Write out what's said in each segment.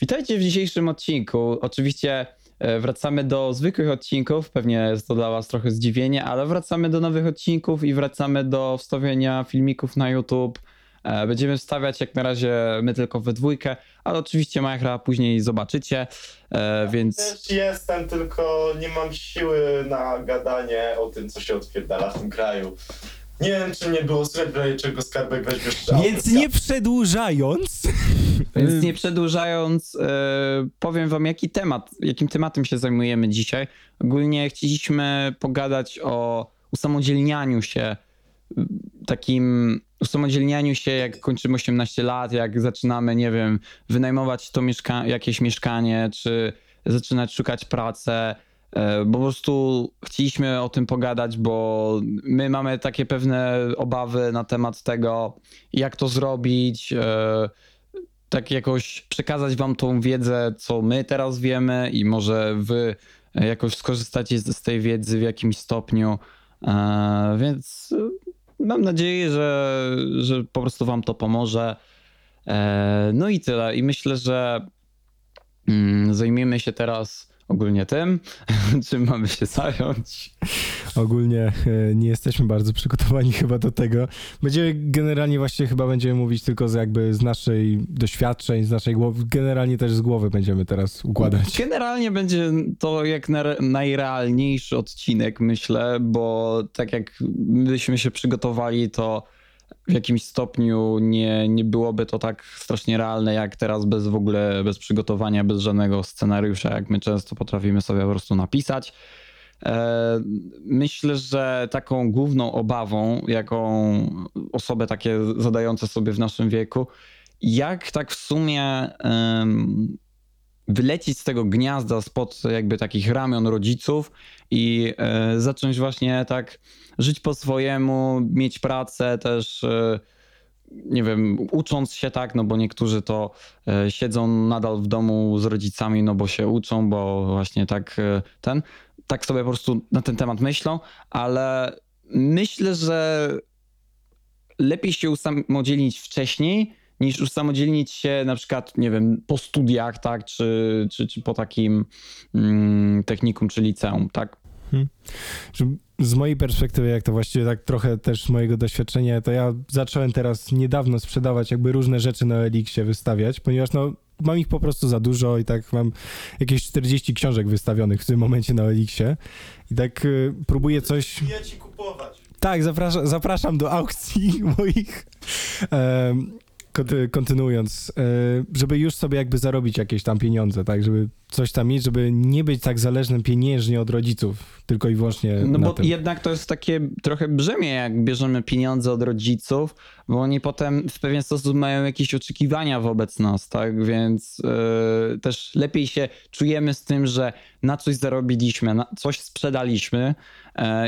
Witajcie w dzisiejszym odcinku. Oczywiście e, wracamy do zwykłych odcinków. Pewnie jest to dla Was trochę zdziwienie, ale wracamy do nowych odcinków i wracamy do wstawiania filmików na YouTube. E, Będziemy wstawiać jak na razie my tylko we dwójkę, ale oczywiście Majchra później zobaczycie, e, więc Też jestem, tylko nie mam siły na gadanie o tym, co się odpierdala w tym kraju. Nie wiem, czy nie było w razie czego skarbek weźmiesz strzał. Więc nie przedłużając. Więc nie przedłużając, e, powiem wam, jaki temat, jakim tematem się zajmujemy dzisiaj. Ogólnie chcieliśmy pogadać o usamodzielnianiu się, m, takim usamodzielnianiu się, jak kończymy 18 lat, jak zaczynamy, nie wiem, wynajmować to mieszka- jakieś mieszkanie, czy zaczynać szukać pracy. E, Po prostu chcieliśmy o tym pogadać, bo my mamy takie pewne obawy na temat tego, jak to zrobić, e, tak jakoś przekazać wam tą wiedzę, co my teraz wiemy i może wy jakoś skorzystacie z, tej wiedzy w jakimś stopniu. E, więc mam nadzieję, że, że po prostu wam to pomoże. No i tyle. I myślę, że mm, zajmiemy się teraz ogólnie tym, czym mamy się zająć. Ogólnie e, nie jesteśmy bardzo przygotowani chyba do tego. Będziemy generalnie właśnie chyba będziemy mówić tylko z jakby z naszej doświadczeń, z naszej głowy. Generalnie też z głowy będziemy teraz układać. Generalnie będzie to jak na- najrealniejszy odcinek, myślę, bo tak jak byśmy się przygotowali, to w jakimś stopniu nie, nie byłoby to tak strasznie realne, jak teraz bez w ogóle, bez przygotowania, bez żadnego scenariusza, jak my często potrafimy sobie po prostu napisać. E, Myślę, że taką główną obawą, jaką osoby takie zadające sobie w naszym wieku, jak tak w sumie wylecieć z tego gniazda spod jakby takich ramion rodziców i e, zacząć właśnie tak żyć po swojemu, mieć pracę też, e, nie wiem, ucząc się tak, no bo niektórzy to e, siedzą nadal w domu z rodzicami, no bo się uczą, bo właśnie tak ten, tak sobie po prostu na ten temat myślą, ale myślę, że lepiej się usamodzielnić wcześniej, niż usamodzielnić się na przykład, nie wiem, po studiach, tak, czy, czy, czy po takim mm, technikum, czy liceum, tak? Że Z mojej perspektywy, jak to właściwie tak trochę też z mojego doświadczenia, to ja zacząłem teraz niedawno sprzedawać jakby różne rzeczy na Elixie wystawiać, ponieważ no mam ich po prostu za dużo i tak mam jakieś 40 książek wystawionych w tym momencie na Elixie i tak y, próbuję coś Ja ci kupować. Tak, zapraszam, zapraszam do aukcji moich. Kontynuując, e, żeby już sobie jakby zarobić jakieś tam pieniądze, tak, żeby coś tam mieć, żeby nie być tak zależnym pieniężnie od rodziców, tylko i wyłącznie No bo tym. jednak to jest takie trochę brzemię, jak bierzemy pieniądze od rodziców, bo oni potem w pewien sposób mają jakieś oczekiwania wobec nas, tak? Więc yy, też lepiej się czujemy z tym, że na coś zarobiliśmy, na coś sprzedaliśmy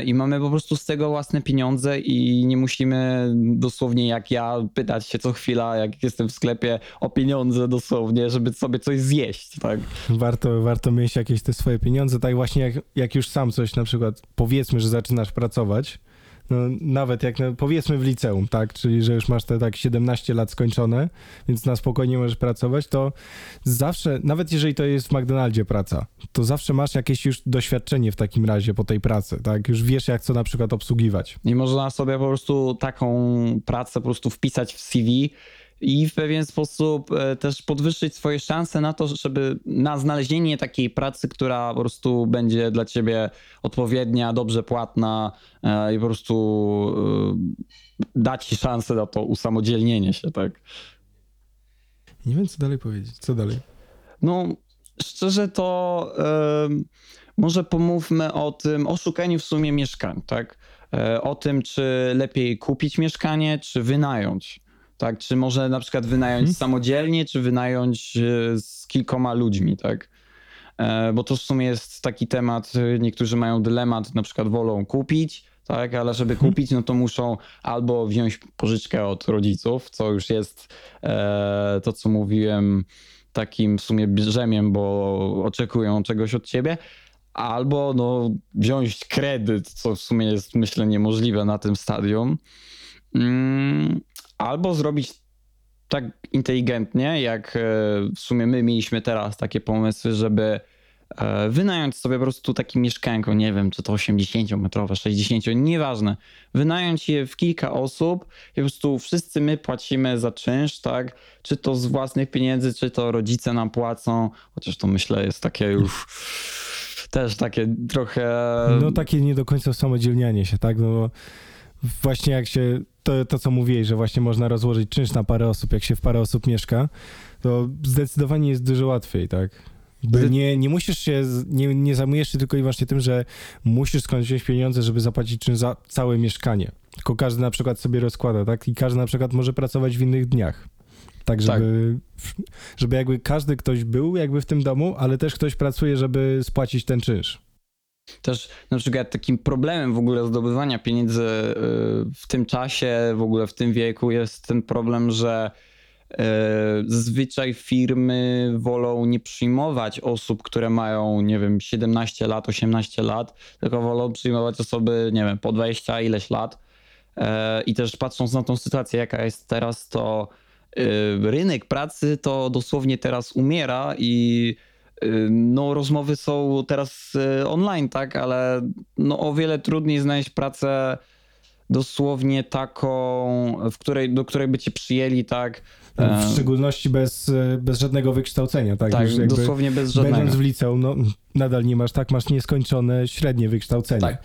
i mamy po prostu z tego własne pieniądze i nie musimy dosłownie jak ja pytać się co chwila, jak jestem w sklepie o pieniądze dosłownie, żeby sobie coś zjeść, tak? Warto, warto mieć jakieś te swoje pieniądze, tak właśnie jak, jak już sam coś na przykład, powiedzmy, że zaczynasz pracować, nawet jak na, powiedzmy w liceum, tak, czyli że już masz te tak 17 lat skończone, więc na spokojnie możesz pracować, to zawsze, nawet jeżeli to jest w McDonaldzie praca, to zawsze masz jakieś już doświadczenie w takim razie po tej pracy, tak, już wiesz jak co na przykład obsługiwać. I można sobie po prostu taką pracę po prostu wpisać w CV i w pewien sposób e, też podwyższyć swoje szanse na to, żeby na znalezienie takiej pracy, która po prostu będzie dla ciebie odpowiednia, dobrze płatna e, i po prostu e, da ci szansę na to usamodzielnienie się, tak? Nie wiem co dalej powiedzieć, co dalej? No, szczerze to em, może pomówmy o tym, o szukaniu w sumie mieszkań, tak? E, O tym, czy lepiej kupić mieszkanie, czy wynająć. Tak, czy może na przykład wynająć Mhm. samodzielnie, czy wynająć e, z kilkoma ludźmi, tak? E, Bo to w sumie jest taki temat, niektórzy mają dylemat, na przykład wolą kupić, tak, ale żeby Mhm. kupić, no to muszą albo wziąć pożyczkę od rodziców, co już jest e, to, co mówiłem, takim w sumie brzemiem, bo oczekują czegoś od ciebie, albo no, wziąć kredyt, co w sumie jest myślę niemożliwe na tym stadium, mm, albo zrobić tak inteligentnie, jak e, w sumie my mieliśmy teraz takie pomysły, żeby e, wynająć sobie po prostu takie mieszkanko, nie wiem, czy to 80-metrowe, 60, nieważne. Wynająć je w kilka osób i po prostu wszyscy my płacimy za czynsz, tak? Czy to z własnych pieniędzy, czy to rodzice nam płacą, chociaż to myślę jest takie już też takie trochę... No takie nie do końca samodzielnianie się, tak? No właśnie jak się, to, to co mówiłeś, że właśnie można rozłożyć czynsz na parę osób, jak się w parę osób mieszka, to zdecydowanie jest dużo łatwiej, tak? By nie, nie musisz się, nie, nie zajmujesz się tylko i wyłącznie tym, że musisz skądś wziąć pieniądze, żeby zapłacić czynsz za całe mieszkanie. Tylko każdy na przykład sobie rozkłada, tak? I każdy na przykład może pracować w innych dniach. Tak, Tak. żeby, żeby jakby każdy ktoś był jakby w tym domu, ale też ktoś pracuje, żeby spłacić ten czynsz. Też na przykład takim problemem w ogóle zdobywania pieniędzy y, w tym czasie, w ogóle w tym wieku jest ten problem, że y, zazwyczaj firmy wolą nie przyjmować osób, które mają, nie wiem, 17 lat, 18 lat, tylko wolą przyjmować osoby, nie wiem, po 20 ileś lat. E, I też patrząc na tą sytuację, jaka jest teraz, to y, rynek pracy to dosłownie teraz umiera i y, no, rozmowy są teraz y, online, tak, ale no, o wiele trudniej znaleźć pracę dosłownie taką, w której, do której by cię przyjęli, tak. W E, szczególności bez, e, bez żadnego wykształcenia, tak? tak, Już dosłownie bez żadnego. Będąc w liceum, no nadal nie masz, tak? Masz nieskończone średnie wykształcenie. Tak.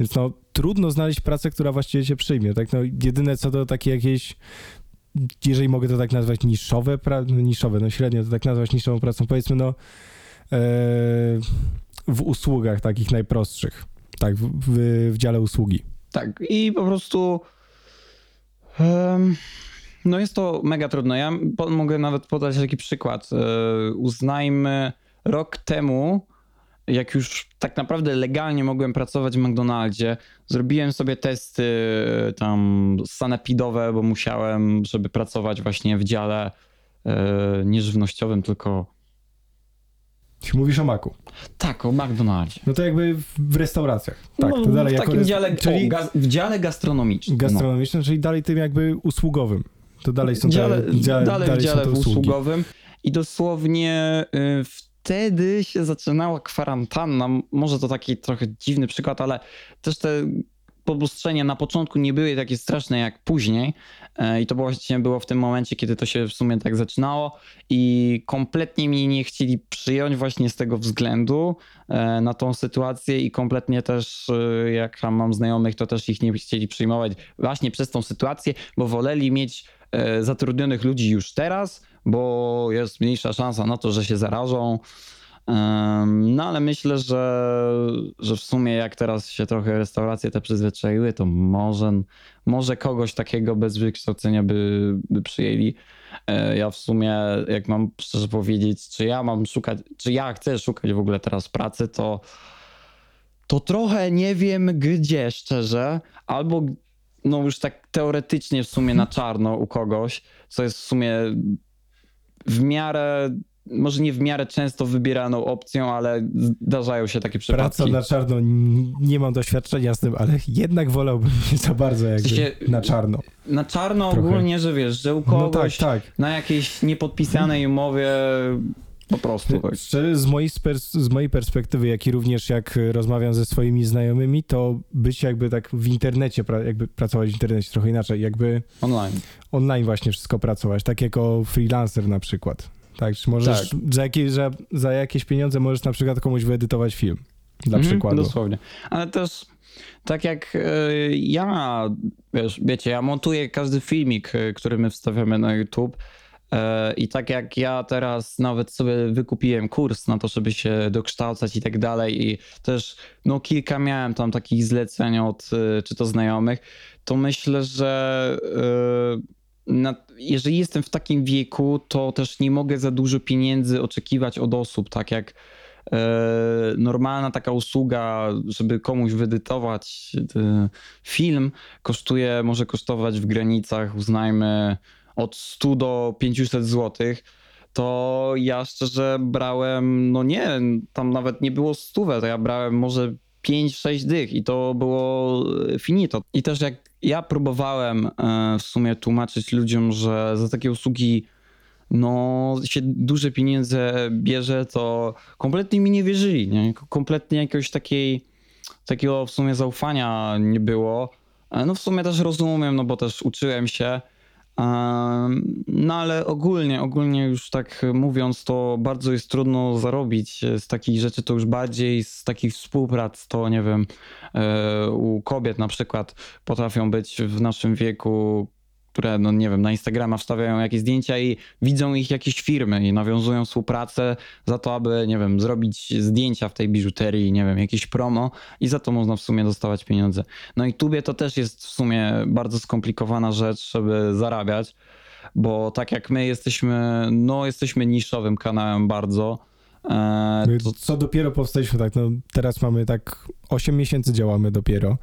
Więc no trudno znaleźć pracę, która właściwie cię przyjmie, tak? No jedyne co to takie jakieś, jeżeli mogę to tak nazwać, niszowe, pra- no, niszowe, no średnio to tak nazwać niszową pracą, powiedzmy no e, w usługach takich najprostszych, tak? W, w, w dziale usługi. Tak, i po prostu. no jest to mega trudne. Ja po, mogę nawet podać taki przykład. E, uznajmy, rok temu, jak już tak naprawdę legalnie mogłem pracować w McDonaldzie, zrobiłem sobie testy e, tam sanepidowe, bo musiałem, żeby pracować właśnie w dziale e, nieżywnościowym, tylko. Mówisz o maku. Tak, o McDonaldzie. No to jakby w, w restauracjach. Tak, no, to dalej w jako takim rest- dziale, czyli o, gaz, w dziale gastronomicznym. no. gastronomicznym, czyli dalej tym jakby usługowym. To dalej są te, dziale, dziale, dalej, w dziale usługowym i dosłownie y, wtedy się zaczynała kwarantanna. Może to taki trochę dziwny przykład, ale też te pobustrzenia na początku nie były takie straszne jak później. E, i to właśnie było w tym momencie, kiedy to się w sumie tak zaczynało. I kompletnie mnie nie chcieli przyjąć właśnie z tego względu e, na tą sytuację. I kompletnie też e, jak mam znajomych, to też ich nie chcieli przyjmować właśnie przez tą sytuację, bo woleli mieć zatrudnionych ludzi już teraz, bo jest mniejsza szansa na to, że się zarażą. No ale myślę, że, że w sumie jak teraz się trochę restauracje te przyzwyczaiły, to może, może kogoś takiego bez wykształcenia by, by przyjęli. E, Ja w sumie, jak mam szczerze powiedzieć, czy ja mam szukać, czy ja chcę szukać w ogóle teraz pracy, to, to trochę nie wiem gdzie szczerze, albo no już tak teoretycznie w sumie na czarno u kogoś, co jest w sumie w miarę, może nie w miarę często wybieraną opcją, ale zdarzają się takie przypadki. Praca na czarno, nie mam doświadczenia z tym, ale jednak wolałbym nie za bardzo jakby sensie- na czarno. Na czarno Trochę. ogólnie, że wiesz, że u No tak, kogoś tak. na jakiejś niepodpisanej umowie po prostu. Tak. Szczerze, z mojej, z mojej perspektywy, jak i również jak y, rozmawiam ze swoimi znajomymi, to być jakby tak w internecie, jakby pracować w internecie trochę inaczej, jakby Online. online właśnie wszystko pracować, tak jako freelancer na przykład. Tak, czy możesz Za, jakieś, za, za jakieś pieniądze możesz na przykład komuś wyedytować film, dla Mhm, przykładu. Dosłownie. Ale też tak jak e, ja, wiesz, wiecie, ja montuję każdy filmik, e, który my wstawiamy na YouTube. E, I tak jak ja teraz nawet sobie wykupiłem kurs na to, żeby się dokształcać i tak dalej, i też no kilka miałem tam takich zleceń od e, czy to znajomych, to myślę, że e, na, jeżeli jestem w takim wieku, to też nie mogę za dużo pieniędzy oczekiwać od osób, tak jak normalna taka usługa, żeby komuś wyedytować e, film, kosztuje, może kosztować w granicach, uznajmy, od 100 do 500 zł. To ja szczerze brałem, no nie, tam nawet nie było stówę, to ja brałem może 5-6 dych i to było e, finito. I też jak ja próbowałem e, w sumie tłumaczyć ludziom, że za takie usługi no się duże pieniądze bierze, to kompletnie mi nie wierzyli, nie? Kompletnie jakiegoś takiej, takiego w sumie zaufania nie było. E, No w sumie też rozumiem, no bo też uczyłem się. No ale ogólnie, ogólnie już tak mówiąc, to bardzo jest trudno zarobić z takich rzeczy, to już bardziej z takich współprac, to nie wiem, e, u kobiet na przykład potrafią być w naszym wieku, które, no nie wiem, na Instagrama wstawiają jakieś zdjęcia i widzą ich jakieś firmy i nawiązują współpracę za to, aby, nie wiem, zrobić zdjęcia w tej biżuterii, nie wiem, jakieś promo i za to można w sumie dostawać pieniądze. No i tubie to też jest w sumie bardzo skomplikowana rzecz, żeby zarabiać, bo tak jak my jesteśmy, no jesteśmy niszowym kanałem bardzo, to, Co dopiero powstaliśmy, tak, no teraz mamy tak 8 miesięcy działamy dopiero.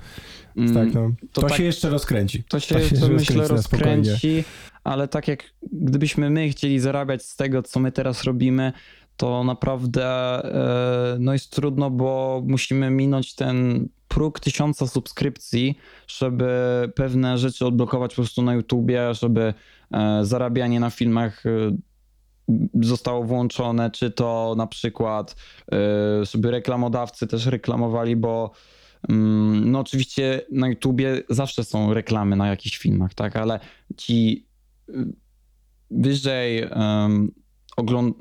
mm, tak, no. to To, tak- się jeszcze rozkręci. To się, To się to myślę rozkręci ale tak jak gdybyśmy my chcieli zarabiać z tego, co my teraz robimy, to naprawdę e, no jest trudno, bo musimy minąć ten próg tysiąca subskrypcji, żeby pewne rzeczy odblokować po prostu na YouTubie, żeby e, zarabianie na filmach e, zostało włączone, czy to na przykład, e, żeby reklamodawcy też reklamowali, bo mm, no oczywiście na YouTubie zawsze są reklamy na jakichś filmach, tak, ale ci y, wyżej um, ogląd...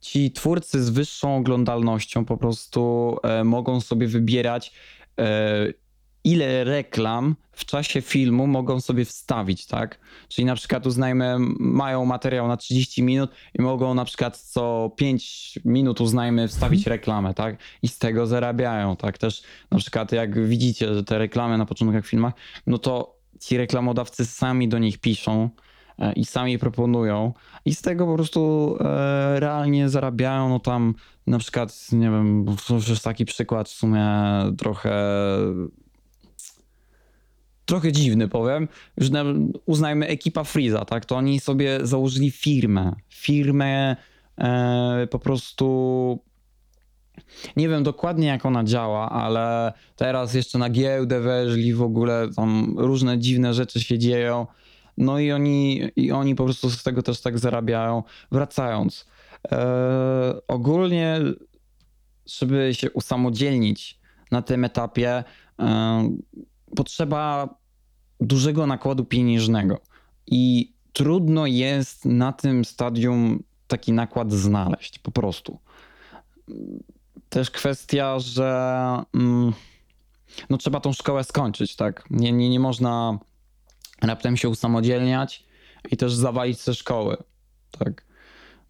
Ci twórcy z wyższą oglądalnością po prostu e, mogą sobie wybierać, e, ile reklam w czasie filmu mogą sobie wstawić, tak? Czyli na przykład uznajmy, mają materiał na 30 minut i mogą na przykład co 5 minut uznajmy wstawić reklamę, tak? I z tego zarabiają, tak? Też na przykład jak widzicie, że te reklamy na początkach filmach, no to ci reklamodawcy sami do nich piszą e, i sami proponują i z tego po prostu e, realnie zarabiają, no tam na przykład, nie wiem, to już jest taki przykład w sumie trochę trochę dziwny powiem, na, uznajmy ekipa Freeza, tak, to oni sobie założyli firmę, firmę e, po prostu nie wiem dokładnie jak ona działa, ale teraz jeszcze na giełdę weszli w ogóle, tam różne dziwne rzeczy się dzieją, no i oni, i oni po prostu z tego też tak zarabiają. Wracając, e, ogólnie żeby się usamodzielnić na tym etapie, e, potrzeba dużego nakładu pieniężnego i trudno jest na tym stadium taki nakład znaleźć, po prostu. Też kwestia, że mm, no trzeba tą szkołę skończyć, tak? Nie, nie, nie można raptem się usamodzielniać i też zawalić ze szkoły, tak?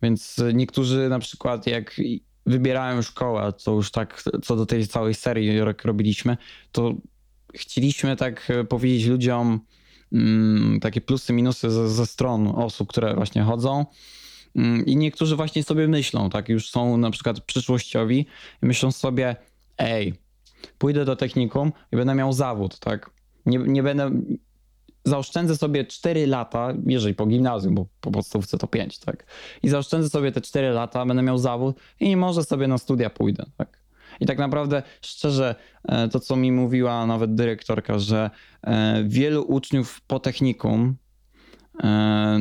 Więc niektórzy na przykład jak wybierają szkołę, co już tak co do tej całej serii jak robiliśmy, to chcieliśmy tak e, powiedzieć ludziom mm, takie plusy, minusy ze, ze stron osób, które właśnie chodzą. Mm, I niektórzy właśnie sobie myślą, tak, już są na przykład przyszłościowi i myślą sobie, ej, pójdę do technikum i będę miał zawód, tak. Nie, nie będę, zaoszczędzę sobie 4 lata, jeżeli po gimnazjum, bo po podstawówce to 5, tak. I zaoszczędzę sobie te 4 lata, będę miał zawód i może sobie na studia pójdę, tak. I tak naprawdę, szczerze, e, to co mi mówiła nawet dyrektorka, że e, wielu uczniów po technikum e,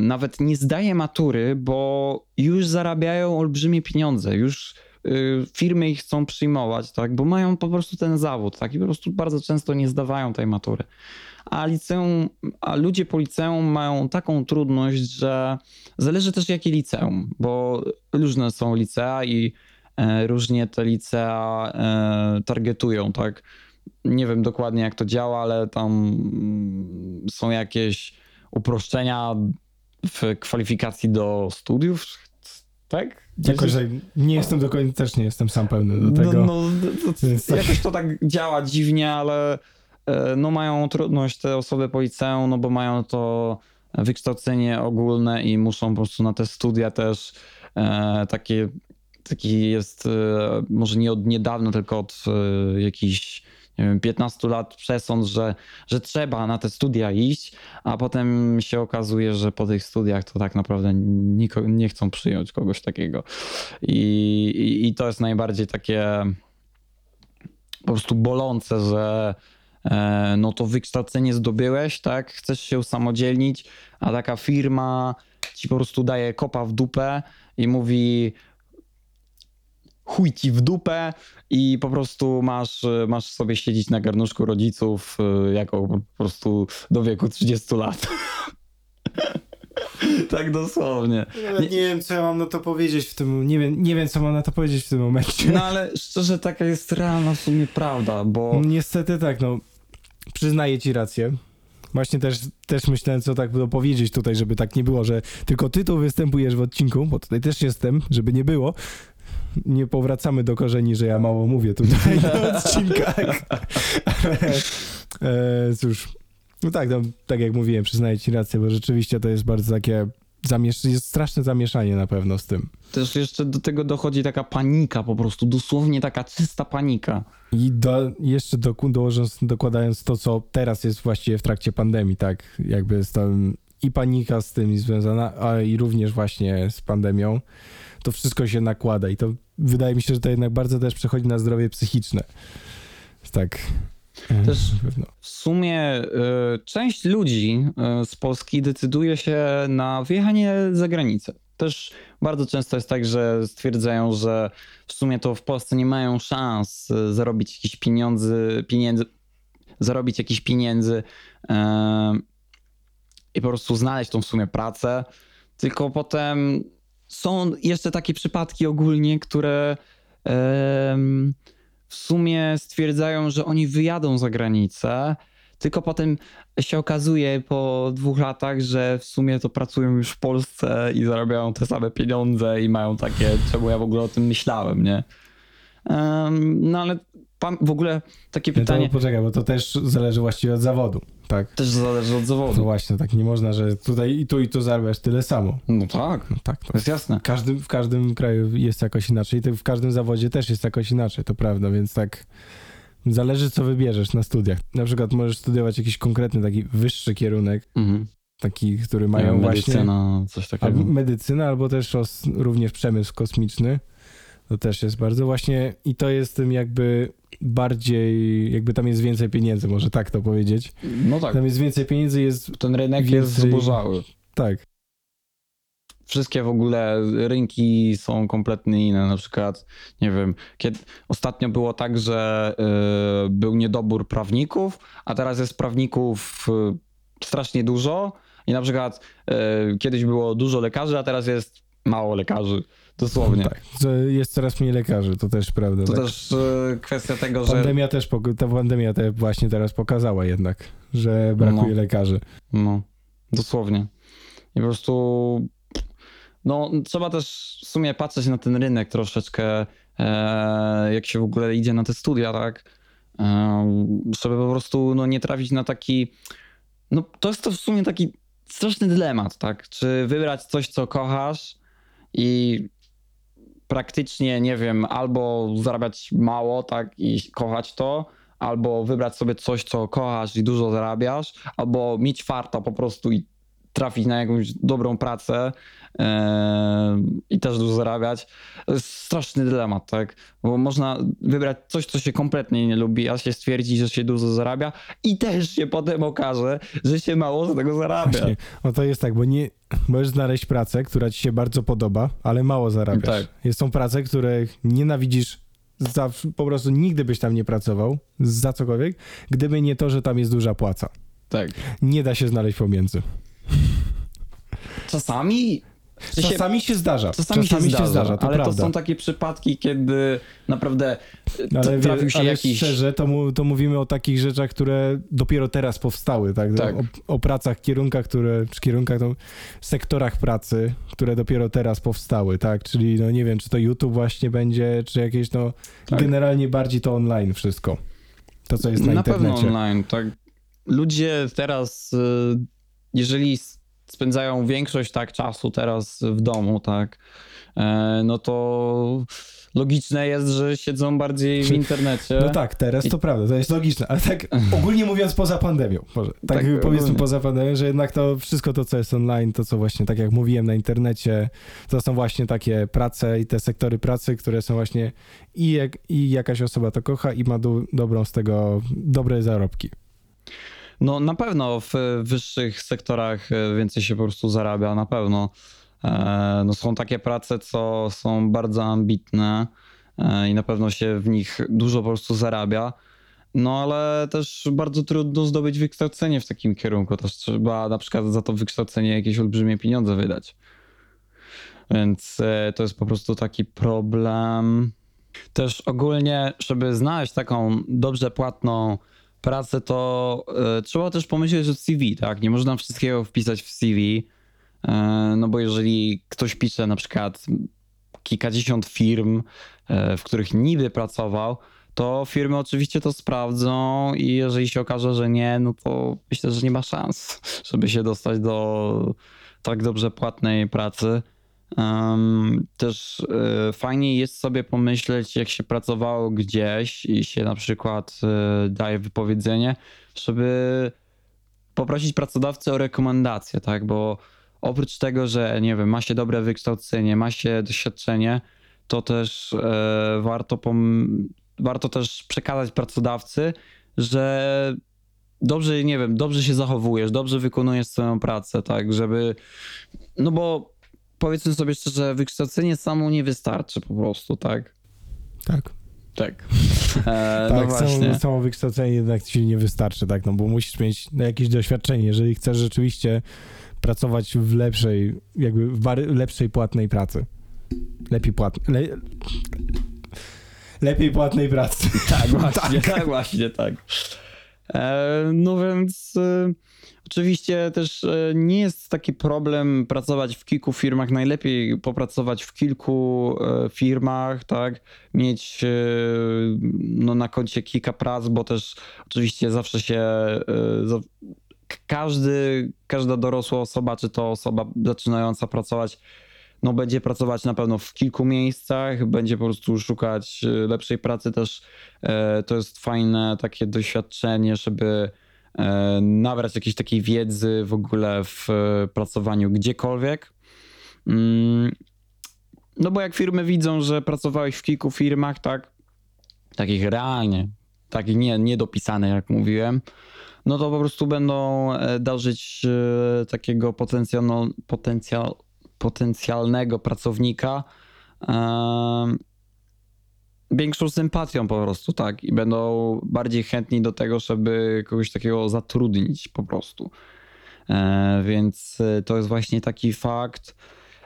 nawet nie zdaje matury, bo już zarabiają olbrzymie pieniądze, już y, firmy ich chcą przyjmować, tak, bo mają po prostu ten zawód, tak, i po prostu bardzo często nie zdawają tej matury. A liceum, a ludzie po liceum mają taką trudność, że zależy też jakie liceum, bo różne są licea i różnie te licea e, targetują, tak. Nie wiem dokładnie jak to działa, ale tam mm, są jakieś uproszczenia w kwalifikacji do studiów, tak? Jakoś, że nie jestem do końca, też nie jestem sam pewny do tego. No, no, to, Więc tak- jakoś to tak działa dziwnie, ale e, no mają trudność te osoby po liceum, no bo mają to wykształcenie ogólne i muszą po prostu na te studia też e, takie, taki jest e, może nie od niedawna, tylko od e, jakichś nie wiem, 15 lat przesąd, że, że trzeba na te studia iść, a potem się okazuje, że po tych studiach to tak naprawdę niko, nie chcą przyjąć kogoś takiego. I, i, I to jest najbardziej takie po prostu bolące, że e, no to wykształcenie zdobyłeś, tak, chcesz się usamodzielnić, a taka firma ci po prostu daje kopa w dupę i mówi chuj ci w dupę i po prostu masz, masz sobie siedzieć na garnuszku rodziców y, jako po prostu do wieku 30 lat. tak dosłownie. Nie, nie wiem, co ja mam na to powiedzieć w tym, nie wiem, nie wiem, co mam na to powiedzieć w tym momencie. No ale szczerze taka jest realna w sumie prawda, bo Niestety tak, no. Przyznaję ci rację. Właśnie też, też myślałem, co tak powiedzieć tutaj, żeby tak nie było, że tylko ty tu występujesz w odcinku, bo tutaj też jestem, żeby nie było. Nie powracamy do korzeni, że ja mało mówię tutaj na odcinkach. e, cóż, no tak, no, tak jak mówiłem, przyznaję ci rację, bo rzeczywiście to jest bardzo takie, zamiesz- jest straszne zamieszanie na pewno z tym. też jeszcze do tego dochodzi taka panika po prostu, dosłownie taka czysta panika. I do, jeszcze doku, dołożąc, dokładając to, co teraz jest właściwie w trakcie pandemii, tak, jakby z tym i panika z tym związana, a i również właśnie z pandemią, to wszystko się nakłada i to wydaje mi się, że to jednak bardzo też przechodzi na zdrowie psychiczne. Tak. e, Też-. W sumie y, część ludzi y, z Polski decyduje się na wyjechanie za granicę. Też bardzo często jest tak, że stwierdzają, że w sumie to w Polsce nie mają szans y, zarobić jakichś pieniędzy, pieniędzy zarobić jakichś pieniędzy i po prostu znaleźć tą w sumie pracę. Tylko potem są jeszcze takie przypadki ogólnie, które w sumie stwierdzają, że oni wyjadą za granicę, tylko potem się okazuje po dwóch latach, że w sumie to pracują już w Polsce i zarabiają te same pieniądze i mają takie, czemu ja w ogóle o tym myślałem, nie? No ale pan, w ogóle takie No to pytanie poczekaj, bo to też zależy właściwie od zawodu, tak. też zależy od To zawodu. właśnie, tak nie można, że tutaj i tu i tu zarabiasz tyle samo. No tak, No tak, to to jest jasne. W każdym, w każdym kraju jest jakoś inaczej, to w każdym zawodzie też jest jakoś inaczej, to prawda, więc tak zależy co wybierzesz na studiach. Na przykład możesz studiować jakiś konkretny taki wyższy kierunek, Mhm. taki, który Mają mają właśnie medycyna, coś takiego. albo medycynę, albo też os, również przemysł kosmiczny. To też jest bardzo właśnie i to jest tym jakby bardziej, jakby tam jest więcej pieniędzy, może tak to powiedzieć. No tak, Tam jest więcej pieniędzy, jest ten rynek jest zubożały. tak. wszystkie w ogóle rynki są kompletnie inne. Na przykład, nie wiem, kiedy ostatnio było tak, że y, był niedobór prawników, a teraz jest prawników y, strasznie dużo. I na przykład y, kiedyś było dużo lekarzy, a teraz jest mało lekarzy. Dosłownie. Tak. Jest coraz mniej lekarzy, to też prawda. To tak. też y, kwestia tego, że. Pandemia też, ta pandemia te właśnie teraz pokazała jednak, że brakuje No. lekarzy. No, dosłownie. I po prostu. No, trzeba też w sumie patrzeć na ten rynek troszeczkę, e, jak się w ogóle idzie na te studia, tak? E, żeby po prostu no, nie trafić na taki. No, to jest to w sumie taki straszny dylemat, tak? Czy wybrać coś, co kochasz i praktycznie, nie wiem, albo zarabiać mało, tak, i kochać to, albo wybrać sobie coś, co kochasz i dużo zarabiasz, albo mieć farta po prostu i trafić na jakąś dobrą pracę e, i też dużo zarabiać. To jest straszny dylemat, tak? Bo można wybrać coś, co się kompletnie nie lubi, a się stwierdzi, że się dużo zarabia i też się potem okaże, że się mało z tego zarabia. Właśnie. No to jest tak, bo nie możesz znaleźć pracę, która ci się bardzo podoba, ale mało zarabiasz. Tak. Jest są prace, które nienawidzisz za, po prostu nigdy byś tam nie pracował, za cokolwiek, gdyby nie to, że tam jest duża płaca. Tak. Nie da się znaleźć pomiędzy. Czasami... Czasami się zdarza. Czasami, się, zdarza, to ale prawda. to są takie przypadki, kiedy naprawdę ale, t- wie- trafił się ale jakiś... szczerze, to, mu, to mówimy o takich rzeczach, które dopiero teraz powstały, tak? Tak. O, o pracach, kierunkach, które, czy kierunkach, to, sektorach pracy, które dopiero teraz powstały, tak? Czyli, no nie wiem, czy to YouTube właśnie będzie, czy jakieś, no, Tak. generalnie bardziej to online wszystko. To, co jest na, Na pewno internecie. online, tak. Ludzie teraz, y, jeżeli spędzają większość tak czasu teraz w domu, tak, e, no to logiczne jest, że siedzą bardziej w internecie. No tak, teraz to prawda, to jest logiczne, ale tak ogólnie mówiąc poza pandemią, może, tak, Tak, powiedzmy ogólnie. poza pandemią, że jednak to wszystko to, co jest online, to co właśnie, tak jak mówiłem, na internecie, to są właśnie takie prace i te sektory pracy, które są właśnie i, jak, i jakaś osoba to kocha i ma do, dobrą z tego, dobre zarobki. No na pewno w wyższych sektorach e, więcej się po prostu zarabia, na pewno. E, No są takie prace, co są bardzo ambitne e, i na pewno się w nich dużo po prostu zarabia. No ale też bardzo trudno zdobyć wykształcenie w takim kierunku. Też trzeba na przykład za to wykształcenie jakieś olbrzymie pieniądze wydać. Więc to jest po prostu taki problem. Też ogólnie, żeby znaleźć taką dobrze płatną pracę, to e, trzeba też pomyśleć o CV, tak? Nie można wszystkiego wpisać w CV, e, no bo jeżeli ktoś pisze na przykład kilkadziesiąt firm, e, w których niby pracował, to firmy oczywiście to sprawdzą i jeżeli się okaże, że nie, no to myślę, że nie ma szans, żeby się dostać do tak dobrze płatnej pracy. Em, też e, fajnie jest sobie pomyśleć, jak się pracowało gdzieś i się na przykład e, daje wypowiedzenie, żeby poprosić pracodawcę o rekomendację, tak? Bo oprócz tego, że nie wiem, ma się dobre wykształcenie, ma się doświadczenie, to też e, warto, pom- warto też przekazać pracodawcy, że dobrze, nie wiem, dobrze się zachowujesz, dobrze wykonujesz swoją pracę, tak, żeby, no bo powiedzmy sobie szczerze, wykształcenie samo nie wystarczy po prostu, tak? Tak. Tak. E, Tak, no samo, samo wykształcenie jednak ci nie wystarczy, tak, no bo musisz mieć no, jakieś doświadczenie, jeżeli chcesz rzeczywiście pracować w lepszej, jakby w lepszej płatnej pracy. Lepiej płatnej, le, lepiej płatnej pracy. Tak, właśnie, tak, właśnie, tak. E, no więc e, oczywiście też e, nie jest taki problem pracować w kilku firmach. Najlepiej popracować w kilku e, firmach, tak, mieć e, no, na koncie kilka prac, bo też oczywiście zawsze się każdy, każda dorosła osoba, czy to osoba zaczynająca pracować, no będzie pracować na pewno w kilku miejscach, będzie po prostu szukać lepszej pracy też. To jest fajne takie doświadczenie, żeby nabrać jakiejś takiej wiedzy w ogóle w e, pracowaniu gdziekolwiek. Mm, No bo jak firmy widzą, że pracowałeś w kilku firmach, tak, takich realnie, takich nie, niedopisane, jak mówiłem, no to po prostu będą e, darzyć e, takiego potencjal, potencjal, potencjalnego pracownika większą sympatią po prostu, tak? I będą bardziej chętni do tego, żeby kogoś takiego zatrudnić po prostu. E, więc e, to jest właśnie taki fakt.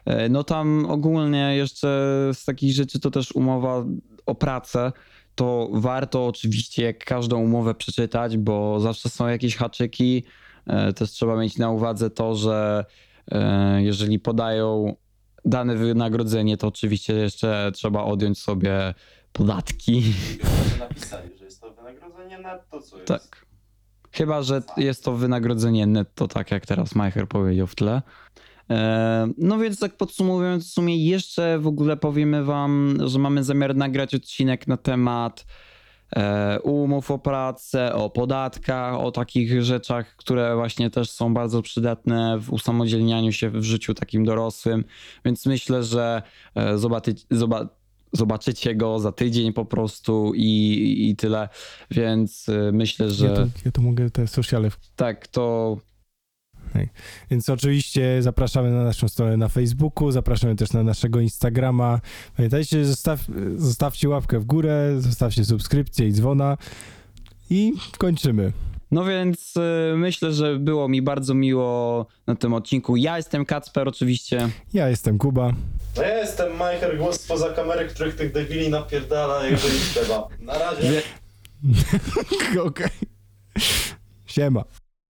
E, no tam ogólnie jeszcze z takich rzeczy to też umowa o pracę. To warto oczywiście jak każdą umowę przeczytać, bo zawsze są jakieś haczyki. Też trzeba mieć na uwadze to, że jeżeli podają dane wynagrodzenie, to oczywiście jeszcze trzeba odjąć sobie podatki. napisali, że jest to wynagrodzenie netto, co jest. Tak. Chyba, że jest to wynagrodzenie netto, tak jak teraz Majcher powiedział w tle. E, No więc tak podsumowując, w sumie jeszcze w ogóle powiemy wam, że mamy zamiar nagrać odcinek na temat e, umów o pracę, o podatkach, o takich rzeczach, które właśnie też są bardzo przydatne w usamodzielnianiu się w życiu takim dorosłym. Więc myślę, że e, zobaczy, zoba, zobaczycie go za tydzień po prostu i, i tyle. Więc e, myślę, że Ja, tu, ja tu mogę te sociale tak, to Więc oczywiście zapraszamy na naszą stronę na Facebooku, zapraszamy też na naszego Instagrama. Pamiętajcie, zostaw, zostawcie łapkę w górę, zostawcie subskrypcję i dzwona i kończymy. No więc y, myślę, że było mi bardzo miło na tym odcinku. Ja jestem Kacper oczywiście. Ja jestem Kuba. No ja jestem Majcher, głos spoza kamery, których tych debili napierdala, jeżeli trzeba. Na razie. Okej. Siema.